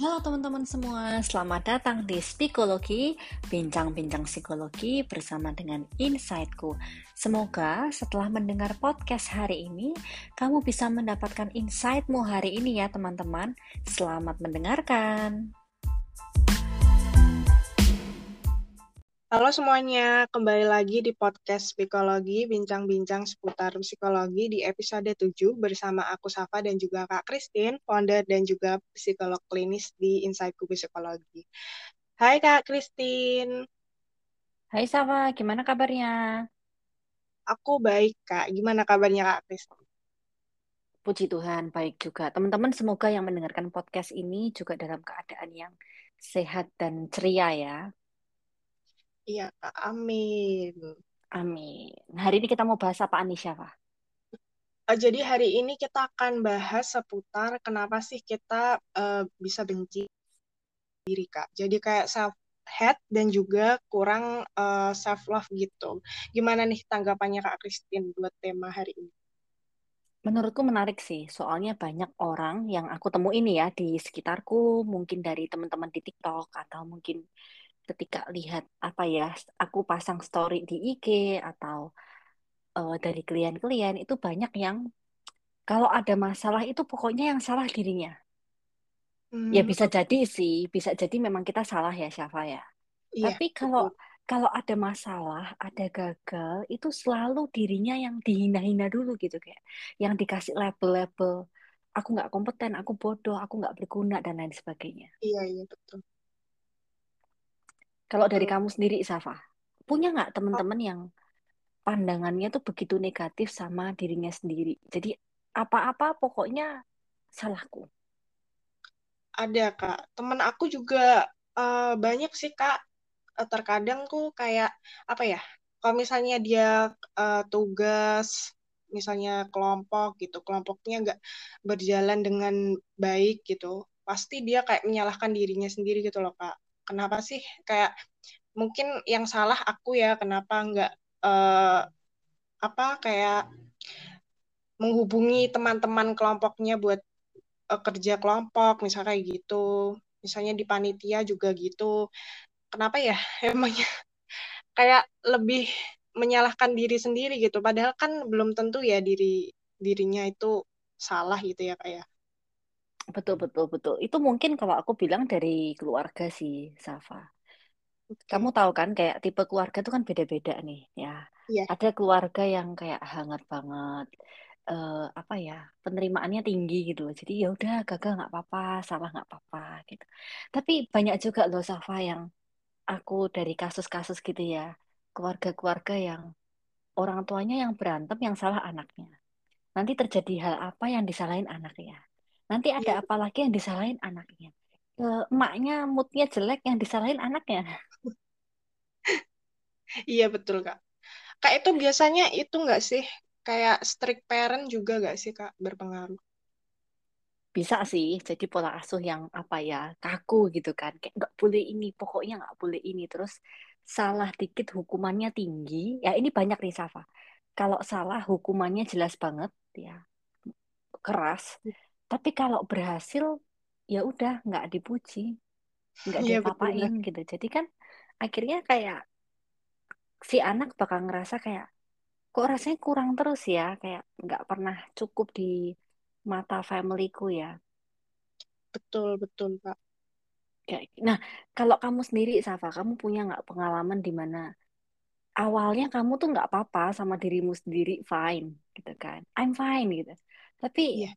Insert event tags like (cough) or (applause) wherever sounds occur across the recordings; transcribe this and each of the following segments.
Halo teman-teman semua, selamat datang di Psikologi, bincang-bincang psikologi bersama dengan Insightku. Semoga setelah mendengar podcast hari ini, kamu bisa mendapatkan insightmu hari ini ya teman-teman. Selamat mendengarkan. Halo semuanya, kembali lagi di podcast Psikologi, bincang-bincang seputar psikologi di episode 7 bersama aku Safa dan juga Kak Christine, founder dan juga psikolog klinis di Insightku Psikologi. Hai Kak Christine. Hai Safa, gimana kabarnya? Aku baik Kak, gimana kabarnya Kak Christine? Puji Tuhan, baik juga. Teman-teman semoga yang mendengarkan podcast ini juga dalam keadaan yang sehat dan ceria ya. Iya, Kak. Amin. Amin. Hari ini kita mau bahas apa, Anisha, Pak? Uh, jadi hari ini kita akan bahas seputar kenapa sih kita uh, bisa benci diri, Kak. Jadi kayak self hate dan juga kurang uh, eh, self love gitu. Gimana nih tanggapannya Kak Christine buat tema hari ini? Menurutku menarik sih, soalnya banyak orang yang aku temuin ya di sekitarku, mungkin dari teman-teman di TikTok atau mungkin ketika lihat apa ya aku pasang story di IG atau uh, dari klien-klien itu banyak yang kalau ada masalah itu pokoknya yang salah dirinya. Hmm. Ya bisa jadi sih, bisa jadi memang kita salah ya Syafa ya. Iya, Tapi kalau kalau ada masalah, ada gagal, itu selalu dirinya yang dihina-hina dulu gitu kayak, yang dikasih label-label, aku nggak kompeten, aku bodoh, aku nggak berguna dan lain sebagainya. Iya iya betul. Kalau dari kamu sendiri, Safa, punya nggak teman-teman yang pandangannya tuh begitu negatif sama dirinya sendiri? Jadi apa-apa pokoknya salahku. Ada kak, teman aku juga uh, banyak sih kak. Uh, terkadang tuh kayak apa ya? Kalau misalnya dia uh, tugas, misalnya kelompok gitu, kelompoknya nggak berjalan dengan baik gitu, pasti dia kayak menyalahkan dirinya sendiri gitu loh kak kenapa sih? Kayak mungkin yang salah aku ya kenapa nggak uh, apa kayak menghubungi teman-teman kelompoknya buat uh, kerja kelompok misalnya kayak gitu. Misalnya di panitia juga gitu. Kenapa ya? (laughs) Emangnya kayak lebih menyalahkan diri sendiri gitu. Padahal kan belum tentu ya diri dirinya itu salah gitu ya kayak ya. Betul, betul, betul. Itu mungkin kalau aku bilang dari keluarga sih, Safa. Kamu tahu kan kayak tipe keluarga itu kan beda-beda nih, ya. Yeah. Ada keluarga yang kayak hangat banget, uh, apa ya, penerimaannya tinggi gitu loh. Jadi ya udah gagal nggak apa-apa, salah nggak apa-apa gitu. Tapi banyak juga loh Safa yang aku dari kasus-kasus gitu ya, keluarga-keluarga yang orang tuanya yang berantem, yang salah anaknya. Nanti terjadi hal apa yang disalahin anaknya Nanti ada apa lagi yang disalahin anaknya. Emaknya moodnya jelek yang disalahin anaknya. iya betul kak. Kak itu biasanya itu nggak sih kayak strict parent juga nggak sih kak berpengaruh? Bisa sih, jadi pola asuh yang apa ya kaku gitu kan, kayak nggak boleh ini, pokoknya nggak boleh ini. Terus salah dikit hukumannya tinggi, ya ini banyak nih Safa. Kalau salah hukumannya jelas banget ya, keras. Tapi kalau berhasil ya udah nggak dipuji, nggak ya, dipapain gitu. Jadi kan akhirnya kayak si anak bakal ngerasa kayak kok rasanya kurang terus ya, kayak nggak pernah cukup di mata familyku ya. Betul betul pak. Nah kalau kamu sendiri Safa, kamu punya nggak pengalaman di mana awalnya kamu tuh nggak apa-apa sama dirimu sendiri fine gitu kan, I'm fine gitu. Tapi yeah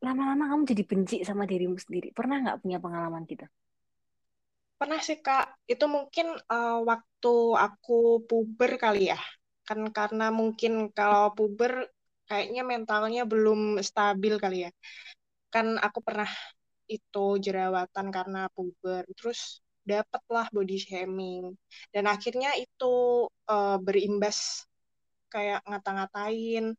lama-lama kamu jadi benci sama dirimu sendiri. Pernah nggak punya pengalaman gitu? Pernah sih Kak. Itu mungkin uh, waktu aku puber kali ya. Kan karena mungkin kalau puber kayaknya mentalnya belum stabil kali ya. Kan aku pernah itu jerawatan karena puber. Terus dapatlah body shaming. Dan akhirnya itu uh, berimbas kayak ngata-ngatain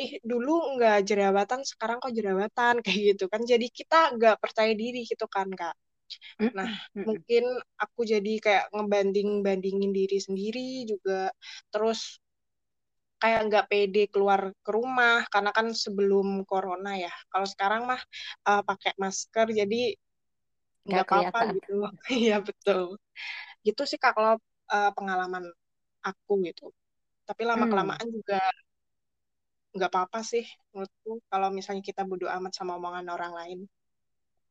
ih dulu nggak jerawatan sekarang kok jerawatan? (laughs) Kayak gitu kan. Jadi kita nggak percaya diri gitu kan kak. Nah mungkin aku jadi kayak ngebanding bandingin diri sendiri juga. Terus kayak nggak pede keluar ke rumah karena kan sebelum corona ya. Kalau sekarang mah uh, pakai masker jadi nggak apa-apa gitu. (laughs) Iya betul. Gitu sih Kak kalau uh, pengalaman aku gitu. Tapi Hmm, lama-kelamaan juga nggak apa-apa sih menurutku kalau misalnya kita bodo amat sama omongan orang lain.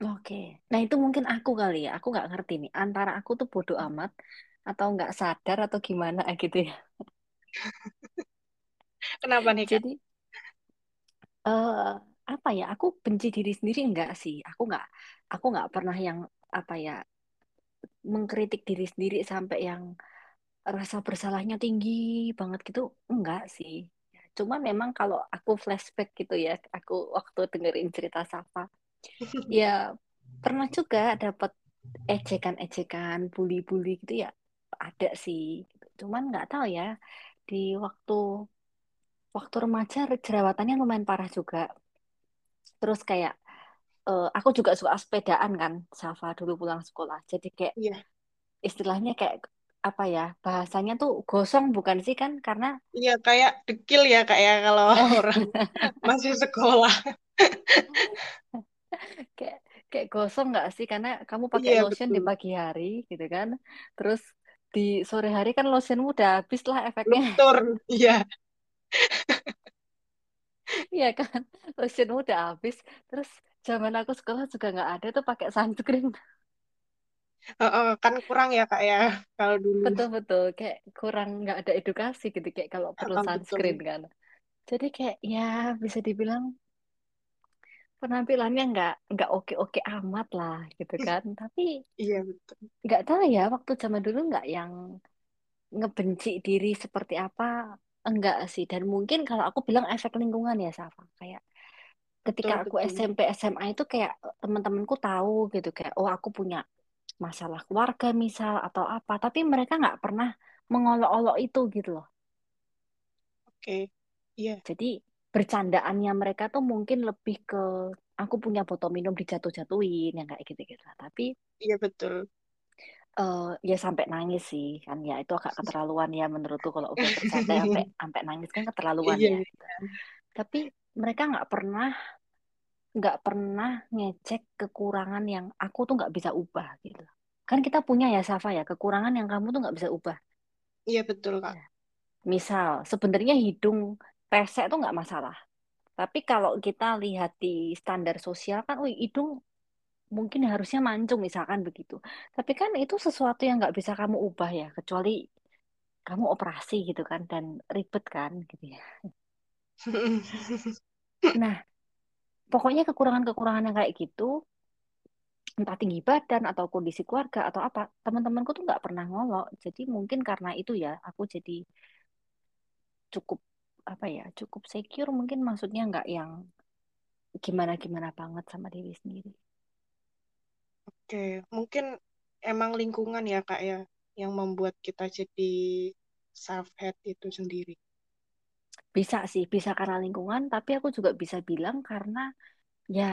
oke. Nah itu mungkin aku kali ya. Aku nggak ngerti nih. Antara aku tuh bodoh amat atau nggak sadar atau gimana (laughs) gitu ya. Kenapa nih Kak? Jadi eh apa ya? Aku benci diri sendiri enggak sih. Aku nggak aku nggak pernah yang apa ya mengkritik diri sendiri sampai yang rasa bersalahnya tinggi banget gitu. Enggak sih. Cuma memang kalau aku flashback gitu ya, aku waktu dengerin cerita Safa, (laughs) ya pernah juga dapat ejekan-ejekan, bully-bully gitu ya ada sih. Cuman nggak tahu ya di waktu waktu remaja jerawatannya lumayan parah juga. Terus kayak eh, aku juga suka sepedaan kan, Safa dulu pulang sekolah. Jadi kayak Iya, istilahnya kayak apa ya bahasanya tuh gosong bukan sih kan? Karena iya kayak dekil ya Kak ya kalau orang (laughs) (laughs) masih sekolah. (laughs) kayak kayak gosong nggak sih? Karena kamu pakai Iya lotion di pagi hari gitu kan? Terus di sore hari kan lotionmu udah habis lah efeknya. Luntur. Iya. Iya kan? Lotionmu udah habis. Terus zaman aku sekolah juga nggak ada tuh pakai sunscreen Heeh, kan kurang ya Kak ya kalau dulu. betul-betul kayak kurang nggak ada edukasi gitu kayak kalau perlu Heeh, sunscreen betul. kan jadi kayak ya bisa dibilang penampilannya nggak nggak oke-oke amat lah gitu kan tapi Iya betul. nggak tahu ya waktu zaman dulu nggak yang ngebenci diri seperti apa enggak sih dan mungkin kalau aku bilang efek lingkungan ya Safa kayak ketika Betul aku betul. SMP SMA itu kayak teman-temanku tahu gitu kayak oh aku punya masalah keluarga misal atau apa tapi mereka nggak pernah mengolok-olok itu gitu loh Oke. Iya, jadi bercandaannya mereka tuh mungkin lebih ke aku punya botol minum dijatuh-jatuhin yang kayak gitu-gitu tapi iya betul. eh ya sampai nangis sih kan ya itu agak (laughs) keterlaluan ya menurutku kalau udah bercanda sampai (laughs) sampai nangis kan keterlaluan Iya, ya iya. gitu. Tapi mereka nggak pernah nggak pernah ngecek kekurangan yang aku tuh nggak bisa ubah gitu. Kan kita punya ya Safa ya kekurangan yang kamu tuh nggak bisa ubah. Iya betul Kak. Ya. Misal sebenarnya hidung pesek tuh nggak masalah. Tapi kalau kita lihat di standar sosial kan, wih hidung mungkin harusnya mancung misalkan begitu. Tapi kan itu sesuatu yang nggak bisa kamu ubah ya, kecuali kamu operasi gitu kan dan ribet kan gitu ya. (laughs) Nah, pokoknya kekurangan-kekurangan yang kayak gitu, entah tinggi badan atau kondisi keluarga atau apa, teman-temanku tuh nggak pernah ngolok. Jadi mungkin karena itu ya, aku jadi cukup apa ya, cukup secure mungkin maksudnya nggak yang gimana-gimana banget sama diri sendiri. Oke, mungkin emang lingkungan ya Kak ya yang membuat kita jadi self hate itu sendiri. Bisa sih, bisa karena lingkungan, tapi aku juga bisa bilang karena ya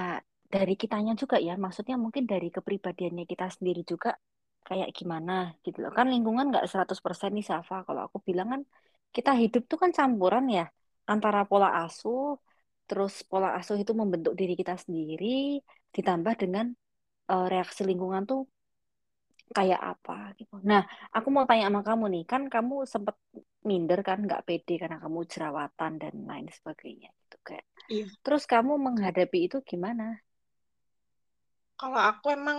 dari kitanya juga ya, maksudnya mungkin dari kepribadiannya kita sendiri juga kayak gimana gitu loh. Kan lingkungan nggak 100% nih Safa. Kalau aku bilang kan kita hidup tuh kan campuran ya antara pola asuh, terus pola asuh itu membentuk diri kita sendiri, ditambah dengan eh, reaksi lingkungan tuh kayak apa gitu. Nah, aku mau tanya sama kamu nih, kan kamu sempet minder kan nggak pede karena kamu jerawatan dan lain sebagainya gitu kayak. Iya, Terus kamu menghadapi itu gimana? kalau aku emang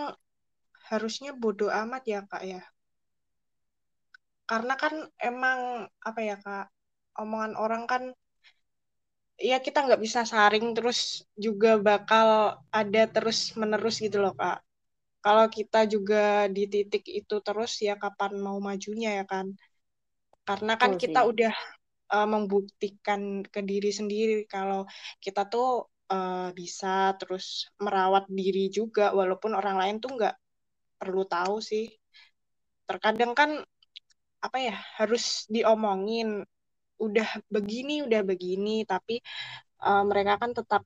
harusnya bodo amat ya Kak ya. Karena kan emang apa ya Kak, omongan orang kan ya kita nggak bisa saring terus juga bakal ada terus menerus gitu loh Kak. Kalau kita juga di titik itu terus ya kapan mau majunya ya kan. Karena kan Betul kita sih. udah uh, membuktikan ke diri sendiri kalau kita tuh uh, bisa terus merawat diri juga walaupun orang lain tuh nggak perlu tahu sih. Terkadang kan apa ya harus diomongin udah begini udah begini tapi uh, mereka kan tetap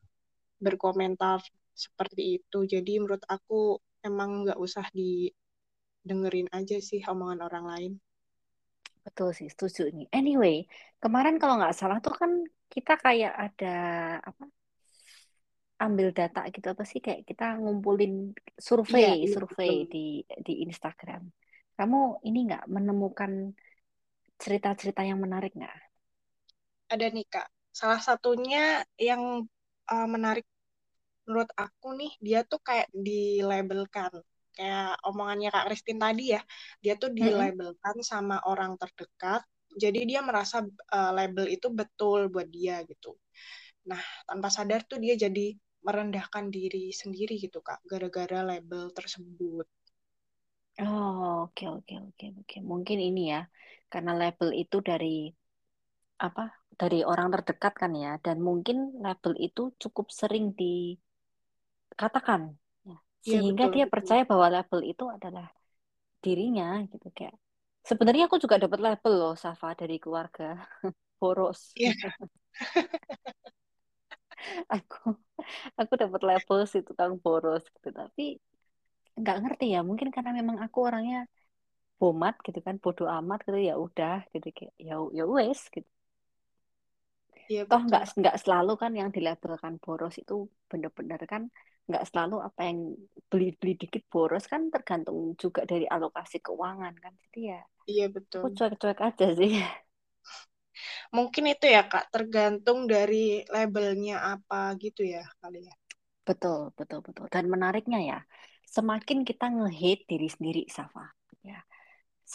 berkomentar seperti itu. Jadi menurut aku emang nggak usah didengerin aja sih omongan orang lain. Betul sih, setuju nih. Anyway, kemarin kalau nggak salah tuh kan kita kayak ada apa? ambil data gitu apa sih kayak kita ngumpulin survei Iya, iya survei di di Instagram. Kamu ini nggak menemukan cerita-cerita yang menarik nggak? Ada nih Kak. Salah satunya yang uh, menarik menurut aku nih, dia tuh kayak dilabelkan. Kayak omongannya Kak Christine tadi ya, dia tuh dilabelkan sama orang terdekat. Jadi dia merasa uh, label itu betul buat dia gitu. Nah, tanpa sadar tuh dia jadi merendahkan diri sendiri gitu Kak, gara-gara label tersebut. Oh, oke oke oke oke. Mungkin ini ya, karena label itu dari apa? Dari orang terdekat kan ya, dan mungkin label itu cukup sering dikatakan, ya. Iya Sehingga betul dia betul. percaya bahwa label itu adalah dirinya gitu kayak. Sebenarnya aku juga dapat label loh, Safa dari keluarga (laughs) boros. Iya, (laughs) Aku aku dapat label si tukang boros gitu, tapi nggak ngerti ya. Mungkin karena memang aku orangnya bomat gitu kan, bodoh amat gitu ya udah gitu kayak ya ya wes gitu. iya toh nggak nggak selalu kan yang dilabelkan boros itu benar-benar kan nggak selalu apa yang beli-beli dikit boros kan tergantung juga dari alokasi keuangan kan. Jadi ya Iya aku betul. cuek-cuek aja sih. Mungkin itu ya Kak, tergantung dari labelnya apa gitu ya kali ya. betul betul betul. Dan menariknya ya semakin kita nge-hate diri sendiri Safa ya.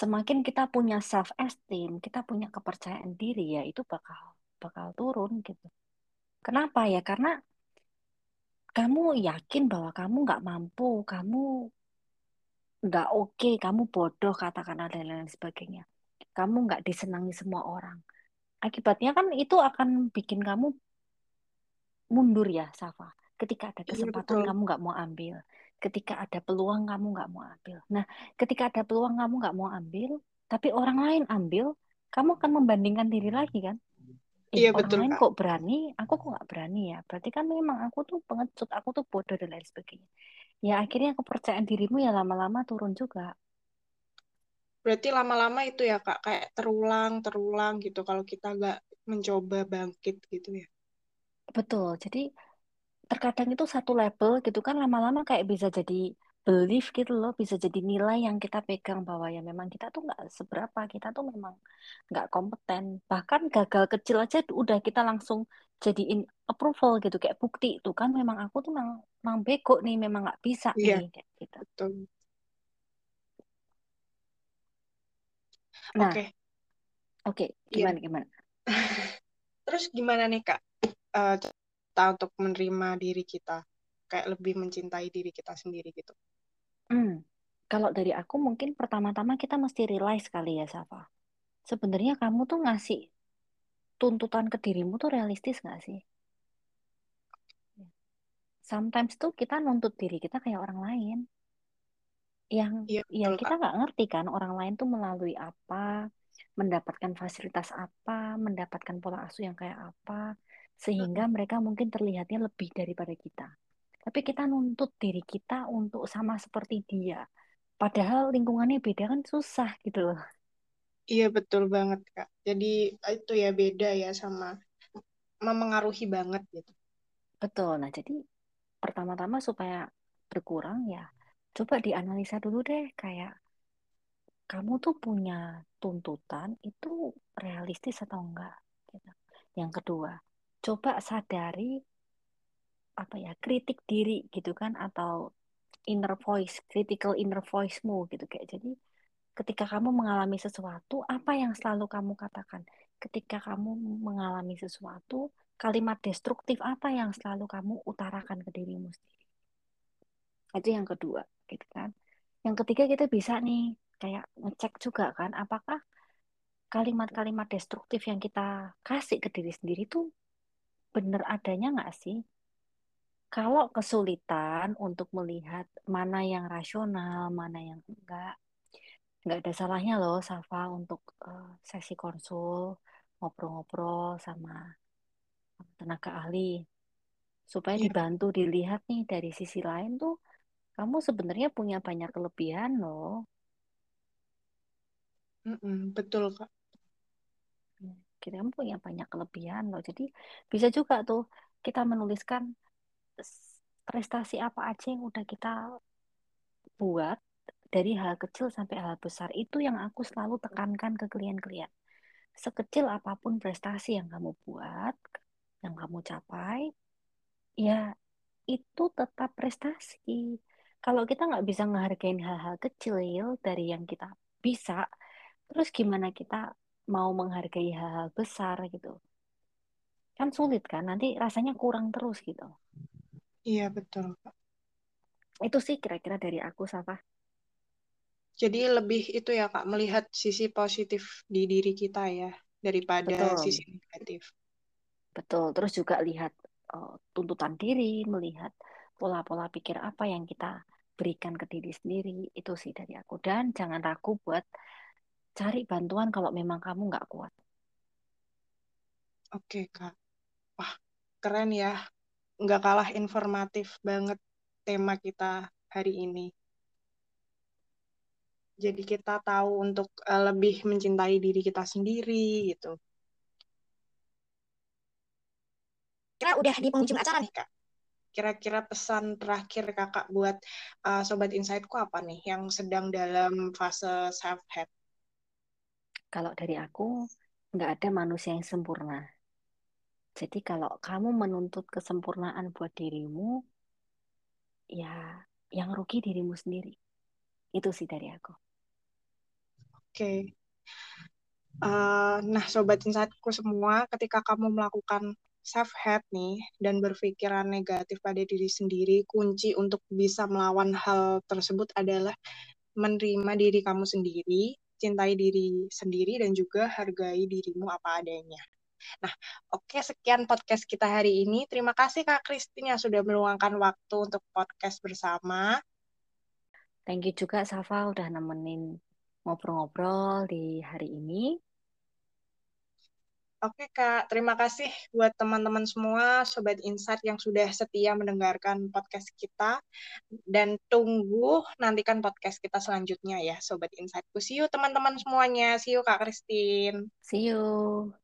Semakin kita punya self esteem kita punya kepercayaan diri ya itu bakal bakal turun gitu. Kenapa ya? Karena kamu yakin bahwa kamu nggak mampu kamu nggak oke, kamu bodoh katakanlah dan lain sebagainya. Kamu nggak disenangi semua orang. Akibatnya kan itu akan bikin kamu mundur ya, Safa. Ketika ada Iya kesempatan kamu nggak mau ambil. Ketika ada peluang kamu nggak mau ambil. Nah, ketika ada peluang kamu nggak mau ambil, tapi orang lain ambil, kamu akan membandingkan diri lagi kan? Eh, Iya betul lain kok berani, aku kok nggak berani ya. Berarti kan memang aku tuh pengecut, aku tuh bodoh dan lain sebagainya. Ya akhirnya kepercayaan dirimu ya lama-lama turun juga. Berarti lama-lama itu ya Kak, kayak terulang, terulang gitu kalau kita nggak mencoba bangkit gitu ya. Betul. Jadi terkadang itu satu label gitu kan lama-lama kayak bisa jadi belief gitu loh, bisa jadi nilai yang kita pegang bahwa ya memang kita tuh nggak seberapa, kita tuh memang nggak kompeten. Bahkan gagal kecil aja udah kita langsung jadiin approval gitu, kayak bukti itu kan memang aku tuh memang, memang bego nih, memang nggak bisa Iya, nih kayak gitu. betul. Nah, Oke, oke, iya. gimana gimana? (laughs) Terus gimana nih Kak, eh, kita untuk menerima diri kita, kayak lebih mencintai diri kita sendiri gitu. Hmm, kalau dari aku mungkin pertama-tama kita mesti realize kali ya, Safa. Sebenarnya kamu tuh ngasih tuntutan ke dirimu tuh realistis nggak sih? Sometimes tuh kita nuntut diri kita kayak orang lain yang Iya ya betul kita Kak. nggak ngerti kan orang lain tuh melalui apa, mendapatkan fasilitas apa, mendapatkan pola asuh yang kayak apa, sehingga mereka mungkin terlihatnya lebih daripada kita. Tapi kita nuntut diri kita untuk sama seperti dia. Padahal lingkungannya beda kan susah gitu loh. Iya betul banget Kak. Jadi itu ya beda ya sama memengaruhi banget gitu. Betul. Nah, jadi pertama-tama supaya berkurang ya, coba dianalisa dulu deh kayak kamu tuh punya tuntutan itu realistis atau enggak gitu. Yang kedua, coba sadari apa ya kritik diri gitu kan atau inner voice, critical inner voice-mu gitu kayak jadi ketika kamu mengalami sesuatu apa yang selalu kamu katakan? Ketika kamu mengalami sesuatu, kalimat destruktif apa yang selalu kamu utarakan ke dirimu sendiri? Itu yang kedua gitu kan. Yang ketiga kita bisa nih kayak ngecek juga kan apakah kalimat-kalimat destruktif yang kita kasih ke diri sendiri tuh bener adanya nggak sih? Kalau kesulitan untuk melihat mana yang rasional, mana yang enggak, nggak ada salahnya loh, Safa, untuk eh, sesi konsul, ngobrol-ngobrol sama tenaga ahli, supaya Iya, dibantu dilihat nih dari sisi lain tuh, kamu sebenarnya punya banyak kelebihan loh. mm-mm, betul Kak. Kita punya banyak kelebihan loh. Jadi bisa juga tuh kita menuliskan prestasi apa aja yang udah kita buat dari hal kecil sampai hal besar itu yang aku selalu tekankan ke klien-klien. Sekecil apa pun prestasi yang kamu buat, yang kamu capai, ya itu tetap prestasi. Kalau kita nggak bisa ngehargain hal-hal kecil dari yang kita bisa, terus gimana kita mau menghargai hal-hal besar gitu? Kan sulit kan, nanti rasanya kurang terus gitu. Iya, betul. Itu sih kira-kira dari aku, Safa. Jadi lebih itu ya Kak, melihat sisi positif di diri kita ya, daripada Betul. sisi negatif. Betul, terus juga lihat uh, tuntutan diri, melihat pola-pola pikir apa yang kita berikan ke diri sendiri, itu sih dari aku. Dan jangan ragu buat cari bantuan kalau memang kamu nggak kuat. Oke Kak, wah keren ya, nggak kalah informatif banget tema kita hari ini. Jadi kita tahu untuk uh, lebih mencintai diri kita sendiri gitu. Kita udah di penghujung acara nih Kak. Kira-kira pesan terakhir Kakak buat uh, Sobat Insightku apa nih yang sedang dalam fase self-help? Kalau dari aku, nggak ada manusia yang sempurna. Jadi kalau kamu menuntut kesempurnaan buat dirimu, ya yang rugi dirimu sendiri. Itu sih dari aku. Oke. Okay. Uh, nah, sobat insightku semua, ketika kamu melakukan self hate nih dan berpikiran negatif pada diri sendiri, kunci untuk bisa melawan hal tersebut adalah menerima diri kamu sendiri, cintai diri sendiri dan juga hargai dirimu apa adanya. Nah, oke okay, sekian podcast kita hari ini. Terima kasih Kak Christine yang sudah meluangkan waktu untuk podcast bersama. Thank you juga Safa udah nemenin ngobrol-ngobrol di hari ini. Oke Kak, terima kasih buat teman-teman semua, Sobat Insight yang sudah setia mendengarkan podcast kita. Dan tunggu nantikan podcast kita selanjutnya ya, Sobat Insight. See you teman-teman semuanya. See you Kak Christine. See you.